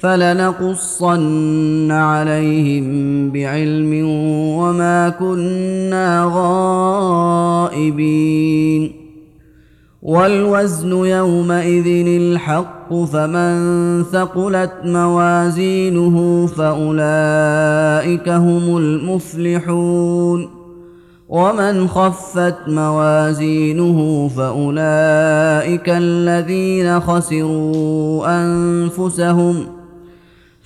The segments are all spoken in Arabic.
فلنقصن عليهم بعلم وما كنا غائبين. والوزن يومئذ الحق فمن ثقلت موازينه فأولئك هم المفلحون. ومن خفت موازينه فأولئك الذين خسروا أنفسهم.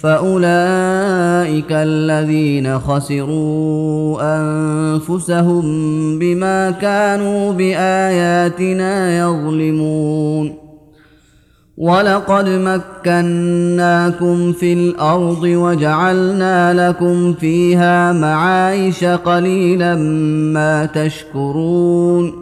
فأولئك الذين خسروا أنفسهم بما كانوا بآياتنا يظلمون. ولقد مكناكم في الأرض وجعلنا لكم فيها معايش قليلا ما تشكرون.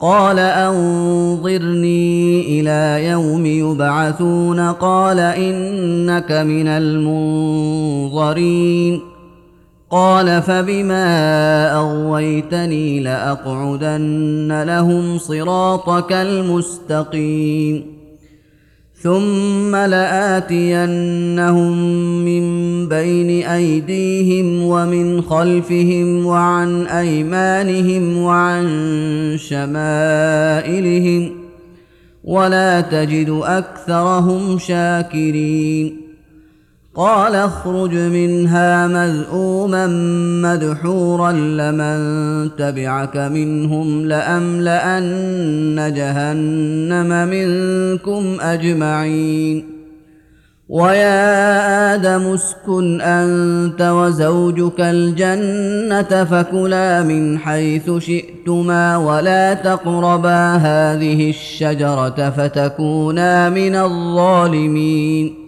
قال أنظرني إلى يوم يبعثون قال إنك من المنظرين قال فبما أغويتني لأقعدن لهم صراطك المستقيم ثم لاتينهم من بين ايديهم ومن خلفهم وعن ايمانهم وعن شمائلهم ولا تجد اكثرهم شاكرين قال اخرج منها مذءوما مدحورا لمن تبعك منهم لأملأن جهنم منكم أجمعين. ويا آدم اسكن أنت وزوجك الجنة فكلا من حيث شئتما ولا تقربا هذه الشجرة فتكونا من الظالمين.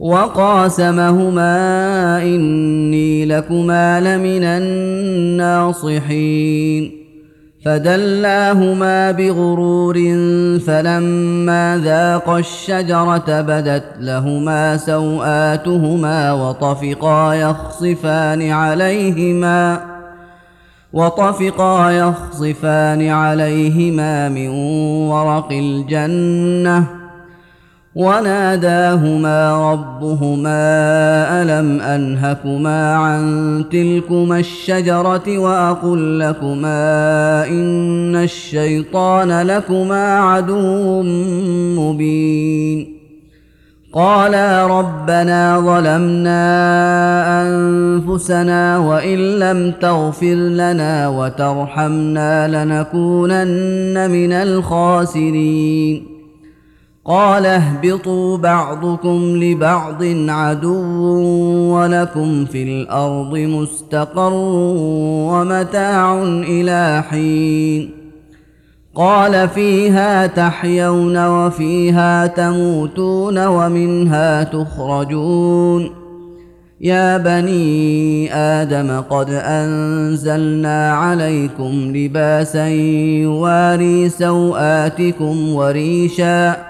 وقاسمهما إني لكما لمن الناصحين. فدلاهما بغرور فلما ذاقا الشجرة بدت لهما سوآتهما وطفقا يخصفان عليهما وطفقا يخصفان عليهما من ورق الجنة وناداهما ربهما الم انهكما عن تلكما الشجره واقل لكما ان الشيطان لكما عدو مبين قالا ربنا ظلمنا انفسنا وان لم تغفر لنا وترحمنا لنكونن من الخاسرين قال اهبطوا بعضكم لبعض عدو ولكم في الأرض مستقر ومتاع إلى حين. قال فيها تحيون وفيها تموتون ومنها تخرجون. يا بني آدم قد أنزلنا عليكم لباسا يواري سوآتكم وريشا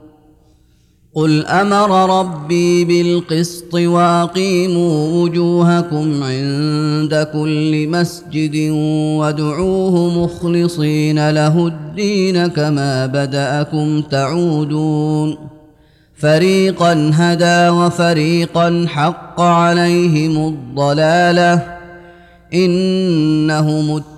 قل أمر ربي بالقسط واقيموا وجوهكم عند كل مسجد وادعوه مخلصين له الدين كما بداكم تعودون فريقا هدى وفريقا حق عليهم الضلاله انهم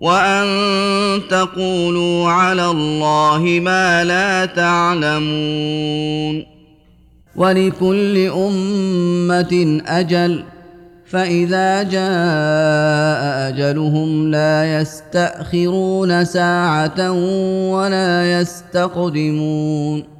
وأن تقولوا على الله ما لا تعلمون. ولكل أمة أجل فإذا جاء أجلهم لا يستأخرون ساعة ولا يستقدمون.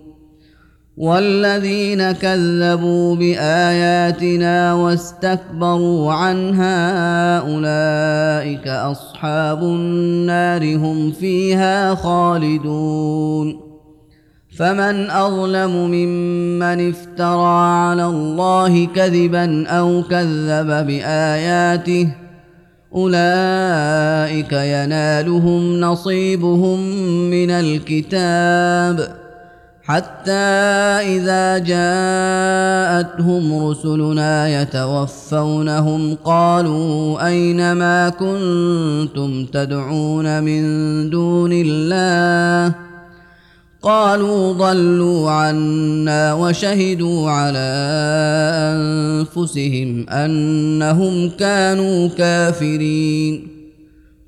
والذين كذبوا بآياتنا واستكبروا عنها أولئك أصحاب النار هم فيها خالدون. فمن أظلم ممن افترى على الله كذبا أو كذب بآياته أولئك ينالهم نصيبهم من الكتاب. حتى إذا جاءتهم رسلنا يتوفونهم قالوا أين ما كنتم تدعون من دون الله؟ قالوا ضلوا عنا وشهدوا على أنفسهم أنهم كانوا كافرين.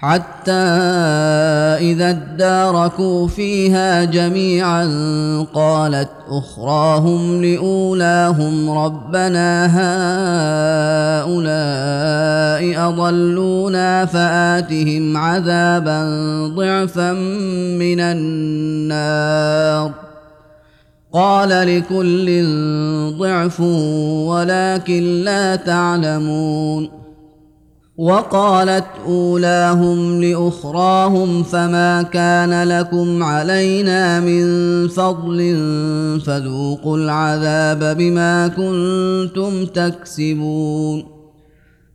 حتى إذا اداركوا فيها جميعا قالت أخراهم لأولاهم ربنا هؤلاء أضلونا فآتهم عذابا ضعفا من النار. قال لكل ضعف ولكن لا تعلمون. وقالت أولاهم لأخراهم فما كان لكم علينا من فضل فذوقوا العذاب بما كنتم تكسبون.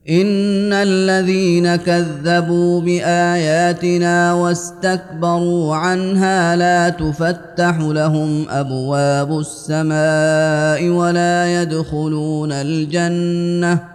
إن الذين كذبوا بآياتنا واستكبروا عنها لا تفتح لهم أبواب السماء ولا يدخلون الجنة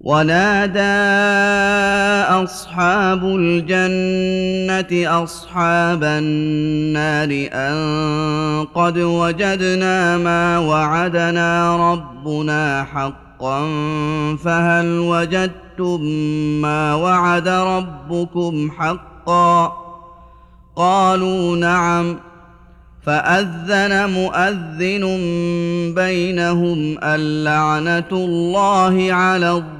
ونادى أصحاب الجنة أصحاب النار أن قد وجدنا ما وعدنا ربنا حقا فهل وجدتم ما وعد ربكم حقا قالوا نعم فأذن مؤذن بينهم اللعنه الله على الظالمين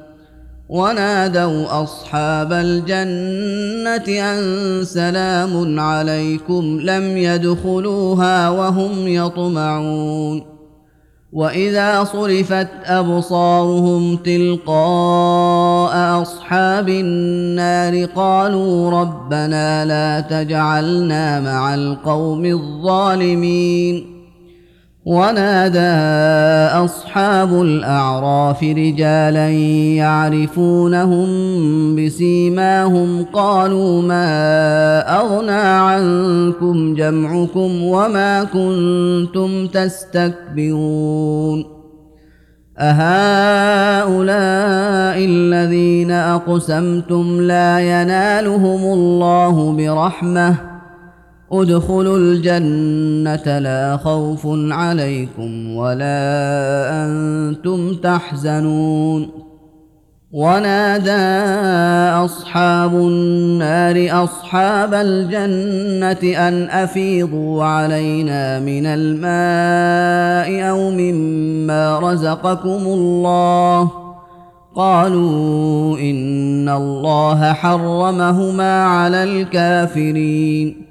ونادوا أصحاب الجنة أن سلام عليكم لم يدخلوها وهم يطمعون. وإذا صرفت أبصارهم تلقاء أصحاب النار قالوا ربنا لا تجعلنا مع القوم الظالمين. ونادى أصحاب الأعراف رجالا يعرفونهم بسيماهم قالوا ما أغنى عنكم جمعكم وما كنتم تستكبرون أهؤلاء الذين أقسمتم لا ينالهم الله برحمة ادخلوا الجنة لا خوف عليكم ولا أنتم تحزنون. ونادى أصحاب النار أصحاب الجنة أن أفيضوا علينا من الماء أو مما رزقكم الله. قالوا إن الله حرمهما على الكافرين.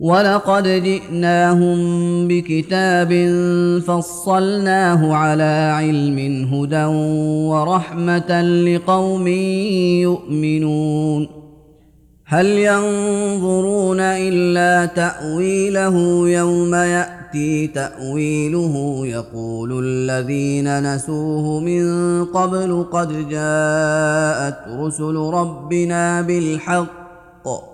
ولقد جئناهم بكتاب فصلناه على علم هدى ورحمة لقوم يؤمنون. هل ينظرون إلا تأويله يوم يأتي تأويله يقول الذين نسوه من قبل قد جاءت رسل ربنا بالحق.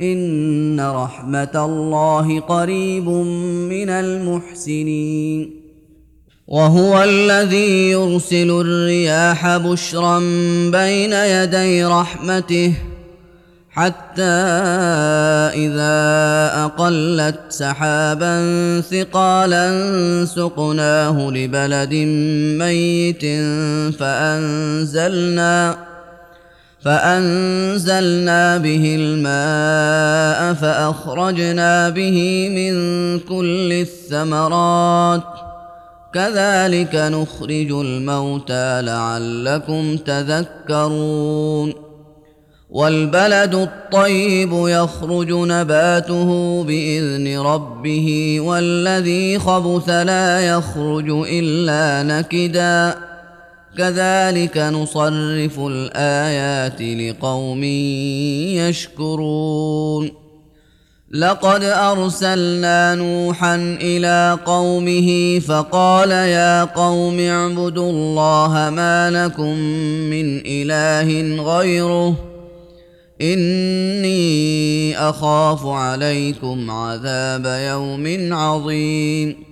إن رحمة الله قريب من المحسنين. وهو الذي يرسل الرياح بشرا بين يدي رحمته حتى إذا أقلت سحابا ثقالا سقناه لبلد ميت فأنزلنا فأنزلنا به الماء فأخرجنا به من كل الثمرات. كذلك نخرج الموتى لعلكم تذكرون. والبلد الطيب يخرج نباته بإذن ربه والذي خبث لا يخرج إلا نكدا. كذلك نصرف الآيات لقوم يشكرون. لقد أرسلنا نوحا إلى قومه فقال يا قوم اعبدوا الله ما لكم من إله غيره. إني أخاف عليكم عذاب يوم عظيم.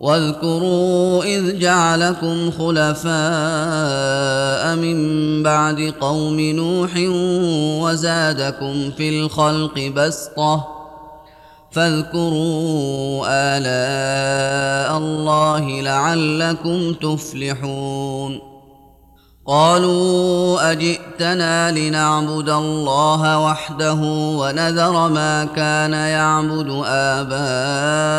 واذكروا إذ جعلكم خلفاء من بعد قوم نوح وزادكم في الخلق بسطة فاذكروا آلاء الله لعلكم تفلحون قالوا أجئتنا لنعبد الله وحده ونذر ما كان يعبد آباؤنا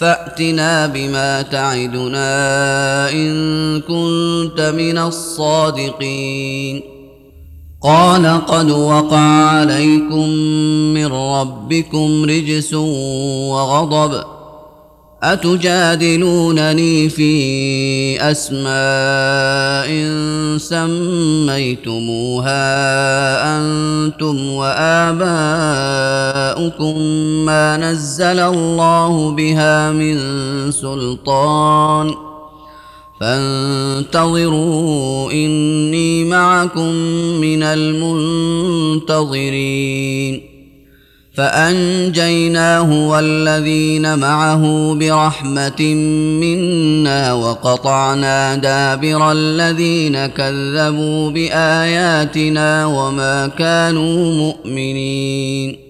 فأتنا بما تعدنا إن كنت من الصادقين. قال قد وقع عليكم من ربكم رجس وغضب. أتجادلونني في أسماء سميتموها أنتم وآباؤكم. ما نزل الله بها من سلطان. فانتظروا إني معكم من المنتظرين. فأنجيناه والذين معه برحمة منا وقطعنا دابر الذين كذبوا بآياتنا وما كانوا مؤمنين.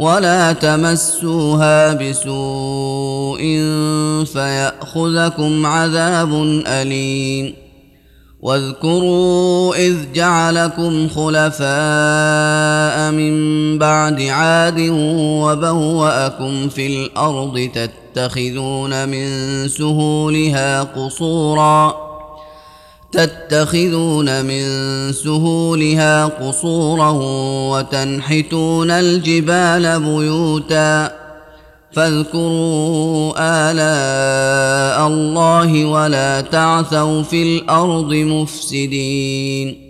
ولا تمسوها بسوء فيأخذكم عذاب أليم. واذكروا إذ جعلكم خلفاء من بعد عاد وبوأكم في الأرض تتخذون من سهولها قصورا. تتخذون من سهولها قصورا وتنحتون الجبال بيوتا فاذكروا آلاء الله ولا تعثوا في الأرض مفسدين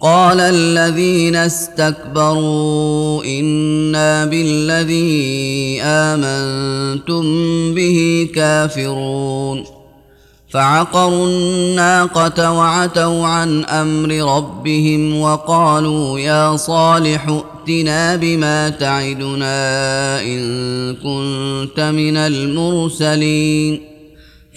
قال الذين استكبروا إنا بالذي آمنتم به كافرون. فعقروا الناقة وعتوا عن أمر ربهم وقالوا يا صالح ائتنا بما تعدنا إن كنت من المرسلين.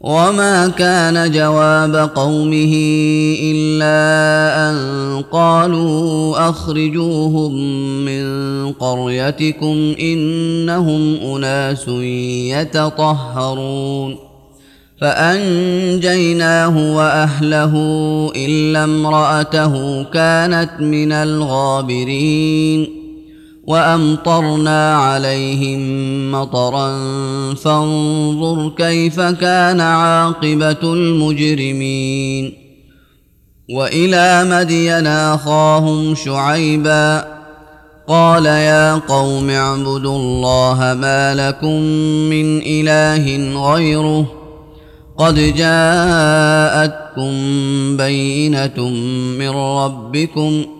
وما كان جواب قومه الا ان قالوا اخرجوهم من قريتكم انهم اناس يتطهرون فانجيناه واهله الا امراته كانت من الغابرين وأمطرنا عليهم مطرا. فانظر كيف كان عاقبة المجرمين. وإلى مدين أخاهم شعيبا. قال يا قوم اعبدوا الله ما لكم من إله غيره. قد جاءتكم بينة من ربكم.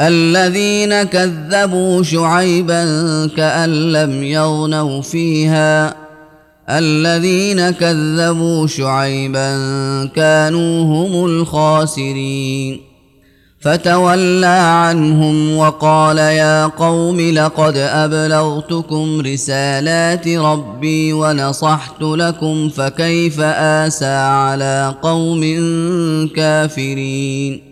الذين كذبوا شعيبا كأن لم يغنوا فيها. الذين كذبوا شعيبا كانوا هم الخاسرين. فتولى عنهم وقال يا قوم لقد أبلغتكم رسالات ربي ونصحت لكم فكيف آسى على قوم كافرين.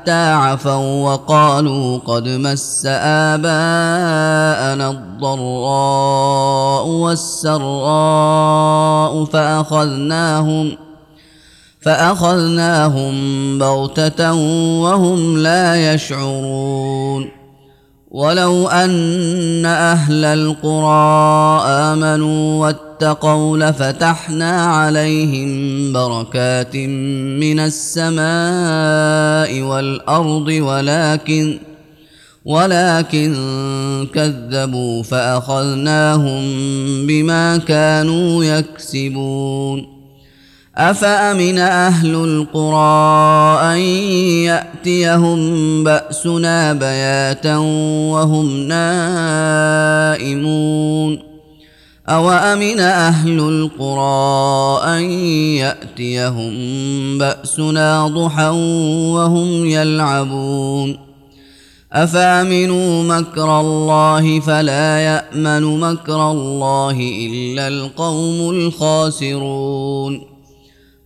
حتى عفوا وقالوا قد مس آباءنا الضراء والسراء فأخذناهم فأخذناهم بغتة وهم لا يشعرون ولو أن أهل القرى واتقوا لفتحنا عليهم بركات من السماء والأرض ولكن ولكن كذبوا فأخذناهم بما كانوا يكسبون. أفأمن أهل القرى أن يأتيهم بأسنا بياتا وهم نائمون؟ اوامن أهل القرى ان ياتيهم باسنا ضحى وهم يلعبون افامنوا مكر الله فلا يامن مكر الله الا القوم الخاسرون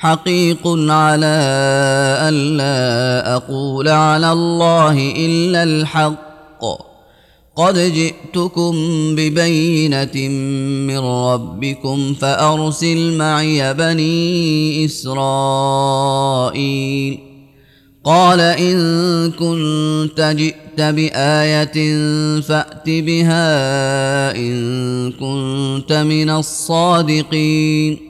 حقيق على ألا أقول على الله إلا الحق. قد جئتكم ببينة من ربكم فأرسل معي بني إسرائيل. قال إن كنت جئت بآية فأت بها إن كنت من الصادقين.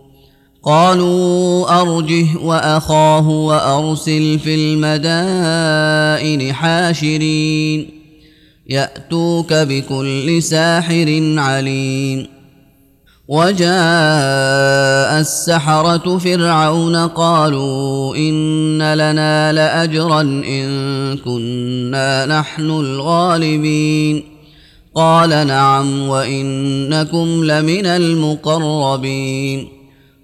قالوا أرجه وأخاه وأرسل في المدائن حاشرين. يأتوك بكل ساحر عليم. وجاء السحرة فرعون قالوا إن لنا لأجرا إن كنا نحن الغالبين. قال نعم وإنكم لمن المقربين.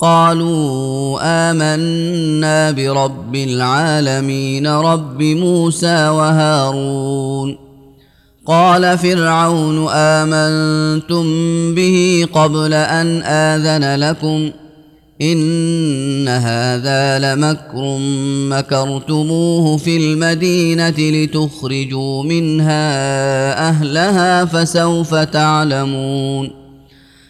قالوا آمنا برب العالمين رب موسى وهارون. قال فرعون آمنتم به قبل أن آذن لكم. إن هذا لمكر مكرتموه في المدينة لتخرجوا منها أهلها فسوف تعلمون.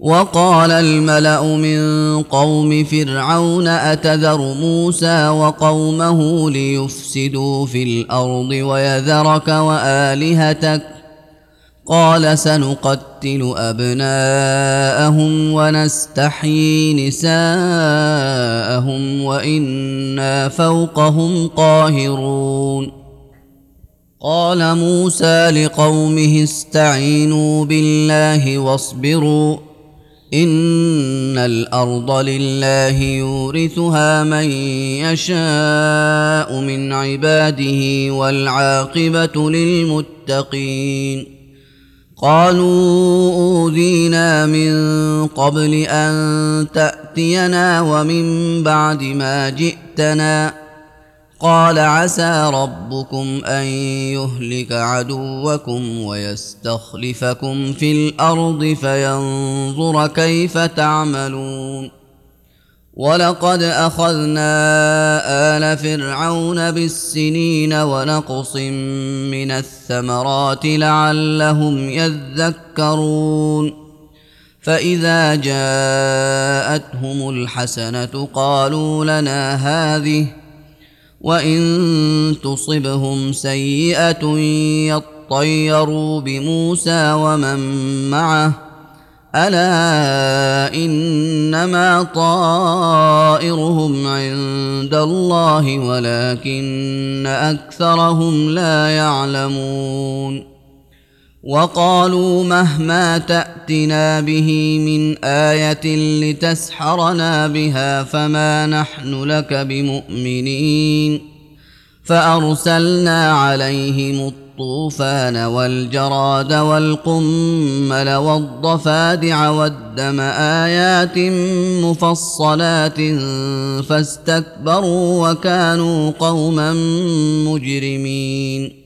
وقال الملأ من قوم فرعون أتذر موسى وقومه ليفسدوا في الأرض ويذرك وآلهتك؟ قال سنقتل أبناءهم ونستحيي نساءهم وإنا فوقهم قاهرون. قال موسى لقومه استعينوا بالله واصبروا. ان الأرض لله يورثها من يشاء من عباده والعاقبه للمتقين قالوا اوذينا من قبل ان تاتينا ومن بعد ما جئتنا قال عسى ربكم أن يهلك عدوكم ويستخلفكم في الأرض فينظر كيف تعملون. ولقد أخذنا آل فرعون بالسنين ونقص من الثمرات لعلهم يذكرون. فإذا جاءتهم الحسنة قالوا لنا هذه وان تصبهم سيئه يطيروا بموسى ومن معه الا انما طائرهم عند الله ولكن اكثرهم لا يعلمون وقالوا مهما تأتنا به من آية لتسحرنا بها فما نحن لك بمؤمنين فأرسلنا عليهم الطوفان والجراد والقمل والضفادع والدم آيات مفصلات فاستكبروا وكانوا قوما مجرمين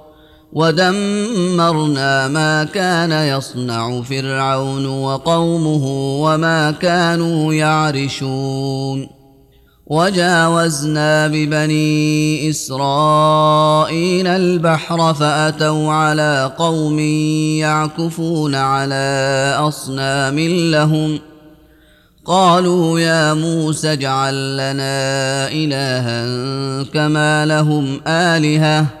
ودمرنا ما كان يصنع فرعون وقومه وما كانوا يعرشون وجاوزنا ببني اسرائيل البحر فاتوا على قوم يعكفون على اصنام لهم قالوا يا موسى اجعل لنا الها كما لهم الهه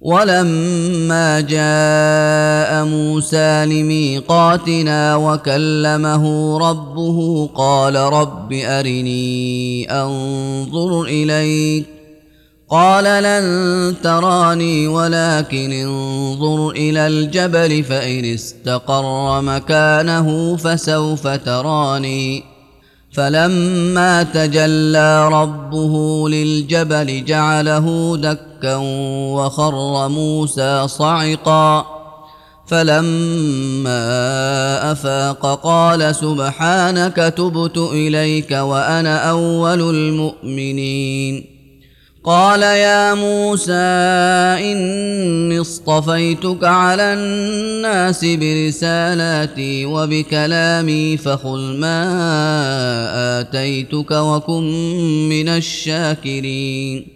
ولما جاء موسى لميقاتنا وكلمه ربه قال رب أرني أنظر إليك. قال لن تراني ولكن انظر إلى الجبل فإن استقر مكانه فسوف تراني. فلما تجلى ربه للجبل جعله دكا وخر موسى صعقا فلما أفاق قال سبحانك تبت إليك وأنا أول المؤمنين. قال يا موسى إني اصطفيتك على الناس برسالاتي وبكلامي فخذ ما آتيتك وكن من الشاكرين.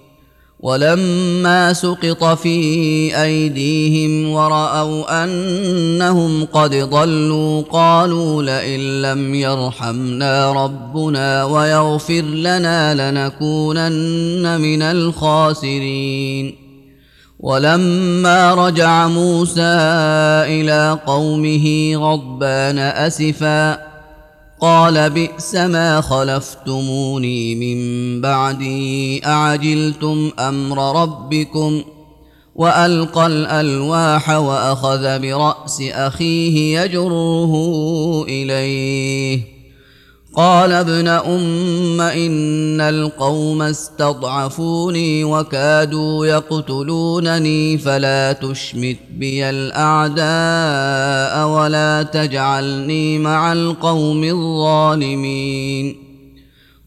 ولما سقط في أيديهم ورأوا أنهم قد ضلوا قالوا لئن لم يرحمنا ربنا ويغفر لنا لنكونن من الخاسرين. ولما رجع موسى إلى قومه غضبان أسفا قال بئس ما خلفتموني من بعدي أعجلتم أمر ربكم وألقى الألواح وأخذ برأس أخيه يجره إليه قال ابن أم إن القوم استضعفوني وكادوا يقتلونني فلا تشمت بي الأعداء ولا تجعلني مع القوم الظالمين.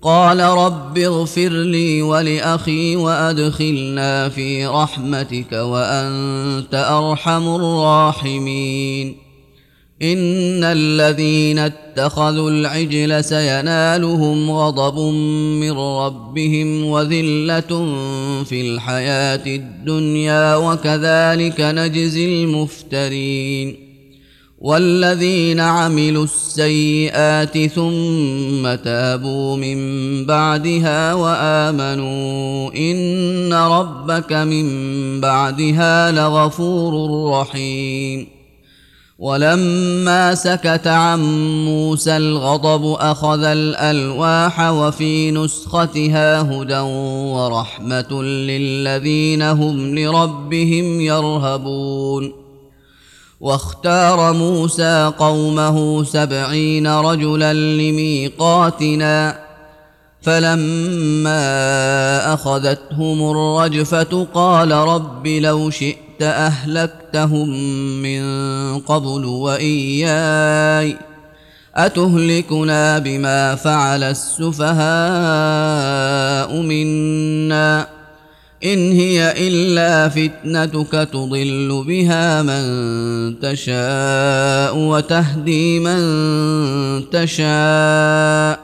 قال رب اغفر لي ولأخي وأدخلنا في رحمتك وأنت أرحم الراحمين. إن الذين اتخذوا العجل سينالهم غضب من ربهم وذلة في الحياة الدنيا وكذلك نجزي المفترين والذين عملوا السيئات ثم تابوا من بعدها وآمنوا إن ربك من بعدها لغفور رحيم ولما سكت عن موسى الغضب أخذ الألواح وفي نسختها هدى ورحمة للذين هم لربهم يرهبون. واختار موسى قومه سبعين رجلا لميقاتنا فلما أخذتهم الرجفة قال رب لو شئت أهلكتهم من قبل وإياي. أتهلكنا بما فعل السفهاء منا. إن هي إلا فتنتك تضل بها من تشاء وتهدي من تشاء.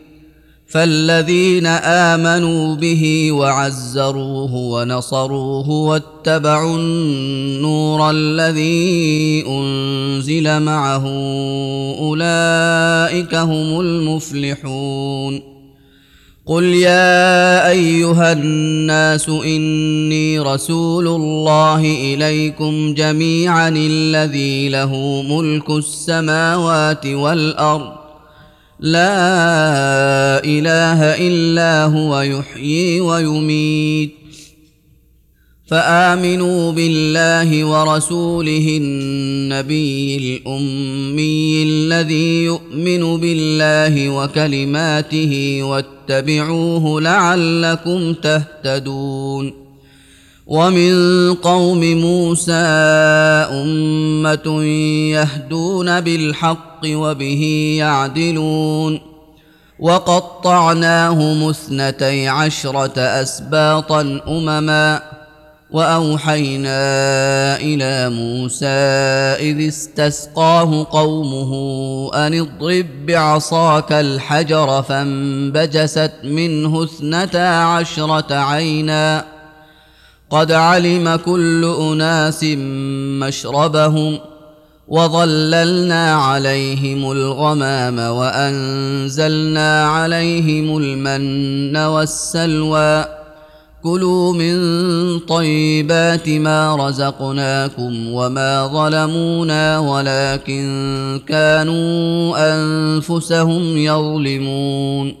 فالذين آمنوا به وعزروه ونصروه واتبعوا النور الذي أنزل معه أولئك هم المفلحون. قل يا أيها الناس إني رسول الله إليكم جميعا الذي له ملك السماوات والأرض. لا إله إلا هو يحيي ويميت. فآمنوا بالله ورسوله النبي الأمي الذي يؤمن بالله وكلماته واتبعوه لعلكم تهتدون. ومن قوم موسى أمة يهدون بالحق وبه يعدلون. وقطعناهم اثنتي عشرة أسباطا أمما. وأوحينا إلى موسى إذ استسقاه قومه أن اضرب بعصاك الحجر فانبجست منه اثنتا عشرة عينا. قد علم كل أناس مشربهم وظللنا عليهم الغمام وأنزلنا عليهم المن والسلوى. كلوا من طيبات ما رزقناكم وما ظلمونا ولكن كانوا أنفسهم يظلمون.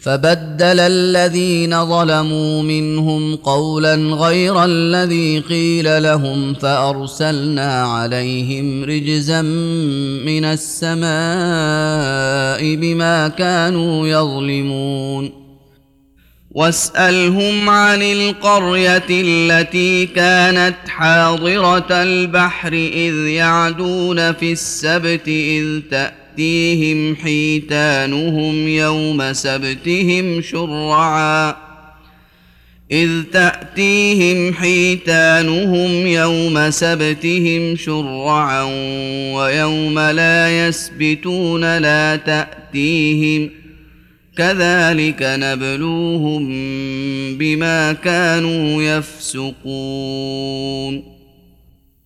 فبدل الذين ظلموا منهم قولا غير الذي قيل لهم فأرسلنا عليهم رجزا من السماء بما كانوا يظلمون. واسألهم عن القرية التي كانت حاضرة البحر إذ يعدون في السبت إذ تأتي تأتيهم حيتانهم يوم سبتهم شرعا. إذ تأتيهم حيتانهم يوم سبتهم شرعا ويوم لا يسبتون لا تأتيهم. كذلك نبلوهم بما كانوا يفسقون.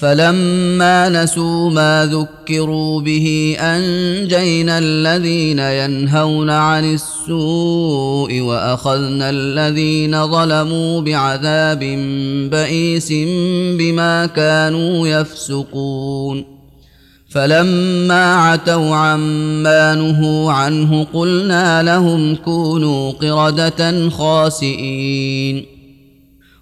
فلما نسوا ما ذكروا به أنجينا الذين ينهون عن السوء وأخذنا الذين ظلموا بعذاب بئيس بما كانوا يفسقون. فلما عتوا عما نهوا عنه قلنا لهم كونوا قردة خاسئين.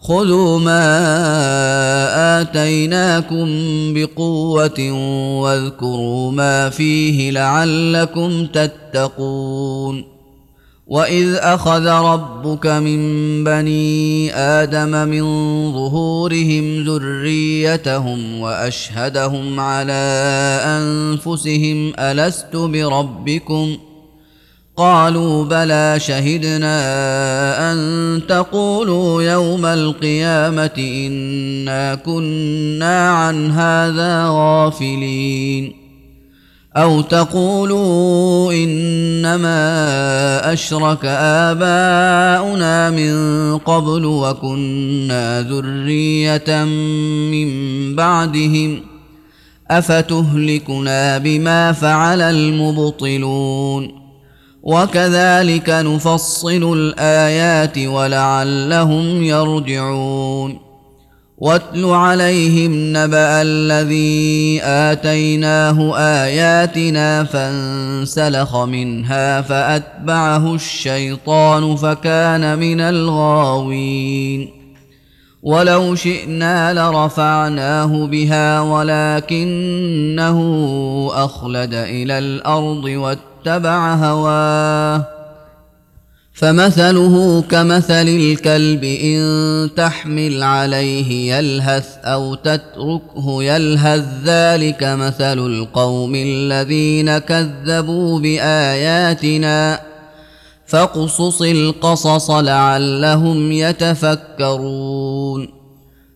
خذوا ما آتيناكم بقوة واذكروا ما فيه لعلكم تتقون. واذ اخذ ربك من بني آدم من ظهورهم ذريتهم واشهدهم على انفسهم الست بربكم ۖ قالوا بلى شهدنا أن تقولوا يوم القيامة إنا كنا عن هذا غافلين. أو تقولوا إنما أشرك آباؤنا من قبل وكنا ذرية من بعدهم أفتهلكنا بما فعل المبطلون. وكذلك نفصل الآيات ولعلهم يرجعون. واتل عليهم نبأ الذي آتيناه آياتنا فانسلخ منها فأتبعه الشيطان فكان من الغاوين. ولو شئنا لرفعناه بها ولكنه أخلد إلى الأرض واتبع هواه فمثله كمثل الكلب إن تحمل عليه يلهث أو تتركه يلهث ذلك مثل القوم الذين كذبوا بآياتنا فاقصص القصص لعلهم يتفكرون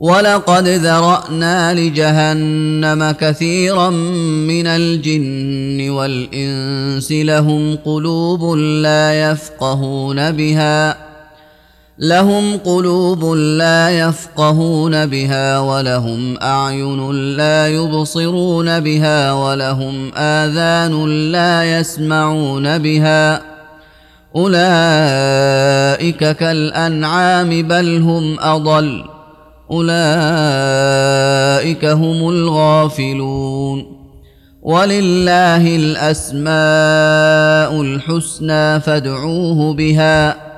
ولقد ذرأنا لجهنم كثيرا من الجن والإنس لهم قلوب لا يفقهون بها لهم قلوب لا يفقهون بها ولهم أعين لا يبصرون بها ولهم آذان لا يسمعون بها أولئك كالأنعام بل هم أضل. أولئك هم الغافلون. ولله الأسماء الحسنى فادعوه بها.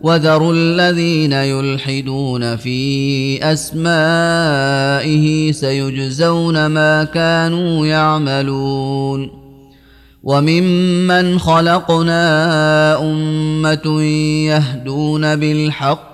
وذروا الذين يلحدون في أسمائه سيجزون ما كانوا يعملون. وممن خلقنا أمة يهدون بالحق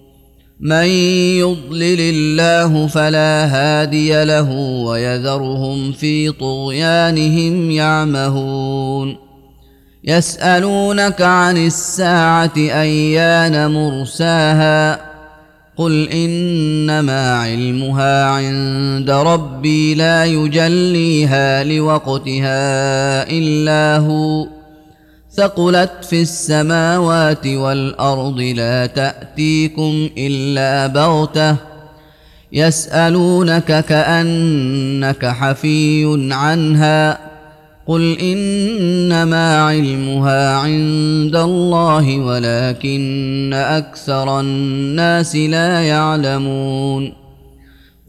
من يضلل الله فلا هادي له ويذرهم في طغيانهم يعمهون. يسألونك عن الساعة أيان مرساها؟ قل إنما علمها عند ربي لا يجليها لوقتها إلا هو. ثقلت في السماوات والأرض لا تأتيكم إلا بغتة يسألونك كأنك حفي عنها قل إنما علمها عند الله ولكن أكثر الناس لا يعلمون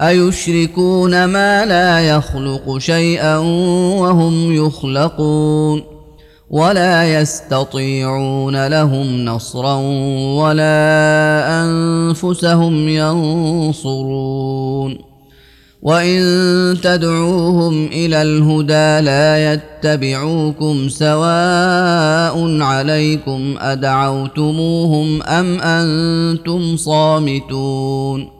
أيشركون ما لا يخلق شيئا وهم يخلقون ولا يستطيعون لهم نصرا ولا أنفسهم ينصرون وإن تدعوهم إلى الهدى لا يتبعوكم سواء عليكم أدعوتموهم أم أنتم صامتون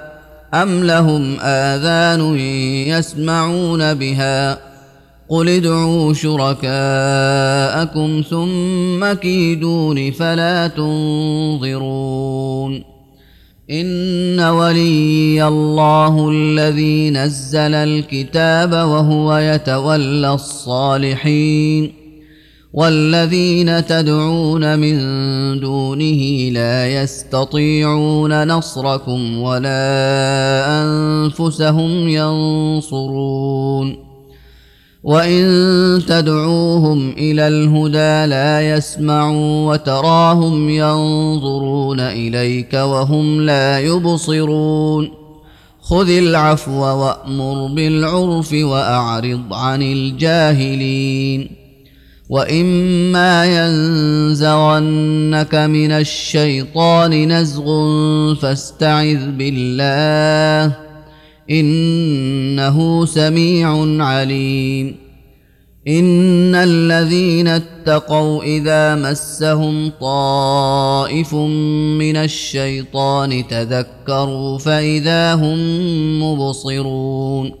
ام لهم اذان يسمعون بها قل ادعوا شركاءكم ثم كيدون فلا تنظرون ان ولي الله الذي نزل الكتاب وهو يتولى الصالحين والذين تدعون من دونه لا يستطيعون نصركم ولا أنفسهم ينصرون. وإن تدعوهم إلى الهدى لا يسمعوا وتراهم ينظرون إليك وهم لا يبصرون. خذ العفو وأمر بالعرف وأعرض عن الجاهلين. واما ينزغنك من الشيطان نزغ فاستعذ بالله انه سميع عليم. ان الذين اتقوا اذا مسهم طائف من الشيطان تذكروا فاذا هم مبصرون